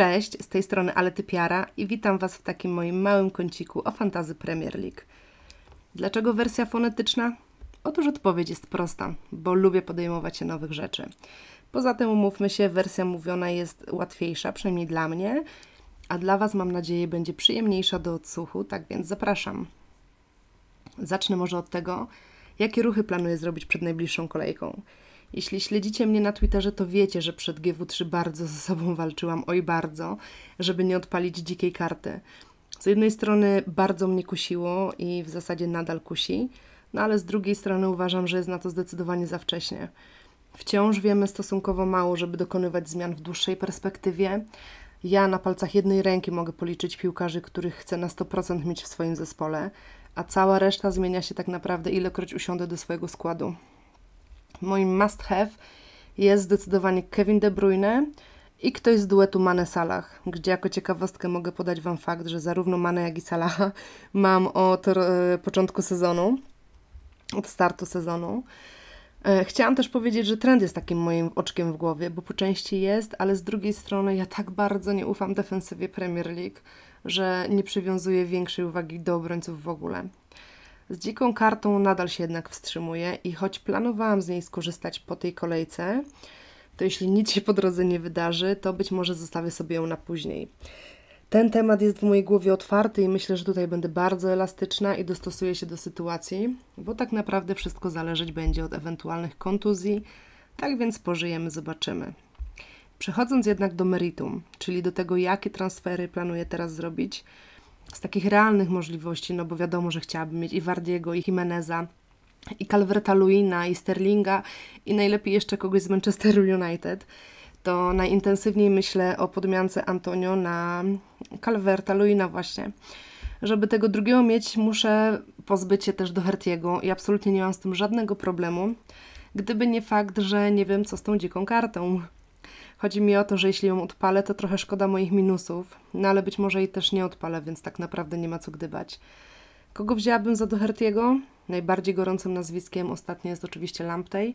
Cześć, z tej strony Ale Typiara i witam Was w takim moim małym kąciku o fantazy Premier League. Dlaczego wersja fonetyczna? Otóż odpowiedź jest prosta, bo lubię podejmować się nowych rzeczy. Poza tym, umówmy się, wersja mówiona jest łatwiejsza, przynajmniej dla mnie, a dla Was, mam nadzieję, będzie przyjemniejsza do odsłuchu, tak więc zapraszam. Zacznę może od tego, jakie ruchy planuję zrobić przed najbliższą kolejką. Jeśli śledzicie mnie na Twitterze, to wiecie, że przed GW3 bardzo ze sobą walczyłam, oj bardzo, żeby nie odpalić dzikiej karty. Z jednej strony bardzo mnie kusiło i w zasadzie nadal kusi, no ale z drugiej strony uważam, że jest na to zdecydowanie za wcześnie. Wciąż wiemy stosunkowo mało, żeby dokonywać zmian w dłuższej perspektywie. Ja na palcach jednej ręki mogę policzyć piłkarzy, których chcę na 100% mieć w swoim zespole, a cała reszta zmienia się tak naprawdę ilekroć usiądę do swojego składu. Moim must have jest zdecydowanie Kevin De Bruyne i ktoś z duetu Mane Salah, gdzie jako ciekawostkę mogę podać Wam fakt, że zarówno Mane jak i Salaha mam od e, początku sezonu, od startu sezonu. E, chciałam też powiedzieć, że trend jest takim moim oczkiem w głowie, bo po części jest, ale z drugiej strony ja tak bardzo nie ufam defensywie Premier League, że nie przywiązuję większej uwagi do obrońców w ogóle. Z dziką kartą nadal się jednak wstrzymuję i choć planowałam z niej skorzystać po tej kolejce, to jeśli nic się po drodze nie wydarzy, to być może zostawię sobie ją na później. Ten temat jest w mojej głowie otwarty i myślę, że tutaj będę bardzo elastyczna i dostosuję się do sytuacji, bo tak naprawdę wszystko zależeć będzie od ewentualnych kontuzji, tak więc pożyjemy, zobaczymy. Przechodząc jednak do meritum, czyli do tego, jakie transfery planuję teraz zrobić, z takich realnych możliwości, no bo wiadomo, że chciałabym mieć i Wardiego, i Jimeneza, i Calverta Luina, i Sterlinga, i najlepiej jeszcze kogoś z Manchesteru United, to najintensywniej myślę o podmiance Antonio na Calverta Luina właśnie. Żeby tego drugiego mieć, muszę pozbyć się też do Hertiego i absolutnie nie mam z tym żadnego problemu, gdyby nie fakt, że nie wiem co z tą dziką kartą. Chodzi mi o to, że jeśli ją odpalę, to trochę szkoda moich minusów, no ale być może jej też nie odpalę, więc tak naprawdę nie ma co gdybać. Kogo wzięłabym za Doherty'ego? Najbardziej gorącym nazwiskiem ostatnio jest oczywiście Lamptey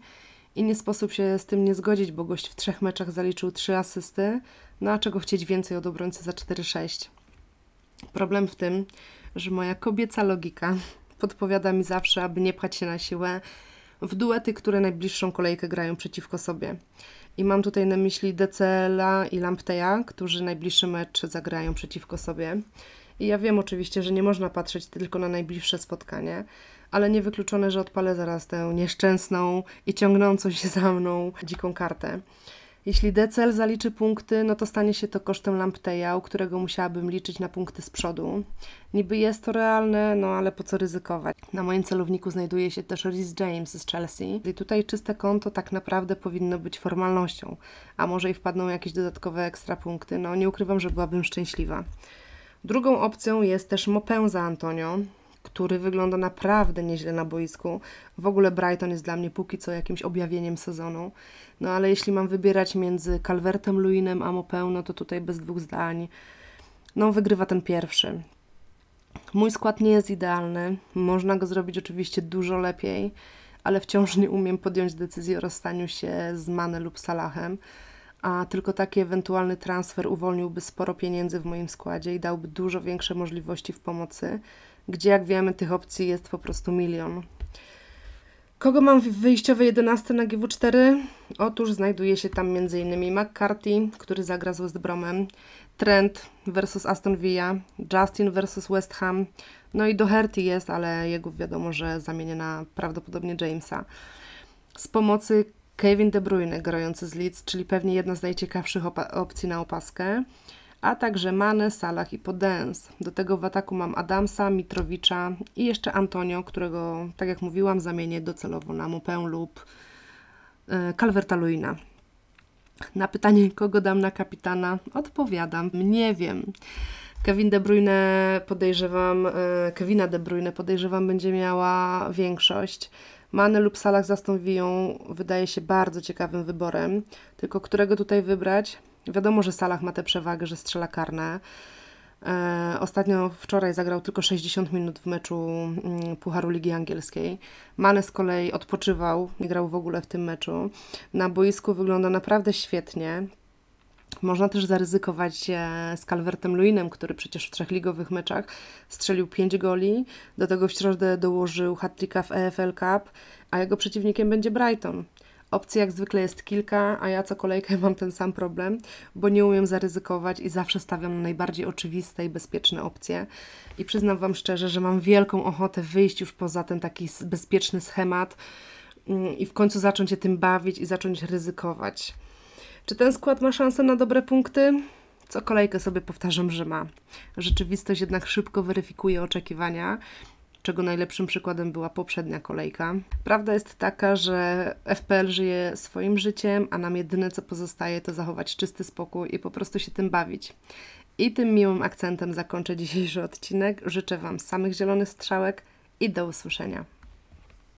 i nie sposób się z tym nie zgodzić, bo gość w trzech meczach zaliczył trzy asysty, no a czego chcieć więcej od obrońcy za 4-6. Problem w tym, że moja kobieca logika podpowiada mi zawsze, aby nie pchać się na siłę w duety, które najbliższą kolejkę grają przeciwko sobie. I mam tutaj na myśli Decela i Lampteja, którzy najbliższy mecz zagrają przeciwko sobie. I ja wiem oczywiście, że nie można patrzeć tylko na najbliższe spotkanie, ale niewykluczone, że odpalę zaraz tę nieszczęsną i ciągnącą się za mną dziką kartę. Jeśli DCL zaliczy punkty, no to stanie się to kosztem Lampteja, u którego musiałabym liczyć na punkty z przodu. Niby jest to realne, no ale po co ryzykować? Na moim celowniku znajduje się też Rhys James z Chelsea i tutaj czyste konto tak naprawdę powinno być formalnością, a może i wpadną jakieś dodatkowe ekstra punkty. No nie ukrywam, że byłabym szczęśliwa. Drugą opcją jest też Mopę Antonio, który wygląda naprawdę nieźle na boisku. W ogóle Brighton jest dla mnie póki co jakimś objawieniem sezonu. No ale jeśli mam wybierać między Calvertem Luinem a Mopę, no to tutaj bez dwóch zdań. No wygrywa ten pierwszy. Mój skład nie jest idealny. Można go zrobić oczywiście dużo lepiej, ale wciąż nie umiem podjąć decyzji o rozstaniu się z Mane lub Salahem a tylko taki ewentualny transfer uwolniłby sporo pieniędzy w moim składzie i dałby dużo większe możliwości w pomocy, gdzie jak wiemy tych opcji jest po prostu milion. Kogo mam w wyjściowej 11 na GW4? Otóż znajduje się tam m.in. McCarthy, który zagra z West Bromem, Trent versus Aston Villa, Justin versus West Ham, no i Doherty jest, ale jego wiadomo, że zamienię na prawdopodobnie Jamesa. Z pomocy Kevin De Bruyne grający z Leeds, czyli pewnie jedna z najciekawszych opcji na opaskę, a także Mane, Salah i Podens. Do tego w ataku mam Adamsa, Mitrowicza i jeszcze Antonio, którego, tak jak mówiłam, zamienię docelowo na Mopę lub e, Calverta-Luina. Na pytanie, kogo dam na kapitana, odpowiadam, nie wiem. Kevin De Bruyne podejrzewam, e, Kevina De Bruyne podejrzewam będzie miała większość. Mane lub Salah zastąpią wydaje się bardzo ciekawym wyborem. Tylko którego tutaj wybrać? Wiadomo, że Salah ma tę przewagę, że strzela karne. E, ostatnio wczoraj zagrał tylko 60 minut w meczu mm, Pucharu Ligi Angielskiej. Mane z kolei odpoczywał, nie grał w ogóle w tym meczu. Na boisku wygląda naprawdę świetnie. Można też zaryzykować e, z Calvertem Luinem, który przecież w trzech ligowych meczach strzelił 5 goli. Do tego w środę dołożył hat-tricka w EFL Cup, a jego przeciwnikiem będzie Brighton. Opcji jak zwykle jest kilka, a ja co kolejkę mam ten sam problem, bo nie umiem zaryzykować i zawsze stawiam na najbardziej oczywiste i bezpieczne opcje. I przyznam Wam szczerze, że mam wielką ochotę wyjść już poza ten taki bezpieczny schemat mm, i w końcu zacząć się tym bawić i zacząć ryzykować. Czy ten skład ma szansę na dobre punkty? Co kolejkę sobie powtarzam, że ma. Rzeczywistość jednak szybko weryfikuje oczekiwania, czego najlepszym przykładem była poprzednia kolejka. Prawda jest taka, że FPL żyje swoim życiem, a nam jedyne co pozostaje to zachować czysty spokój i po prostu się tym bawić. I tym miłym akcentem zakończę dzisiejszy odcinek. Życzę Wam samych zielonych strzałek i do usłyszenia.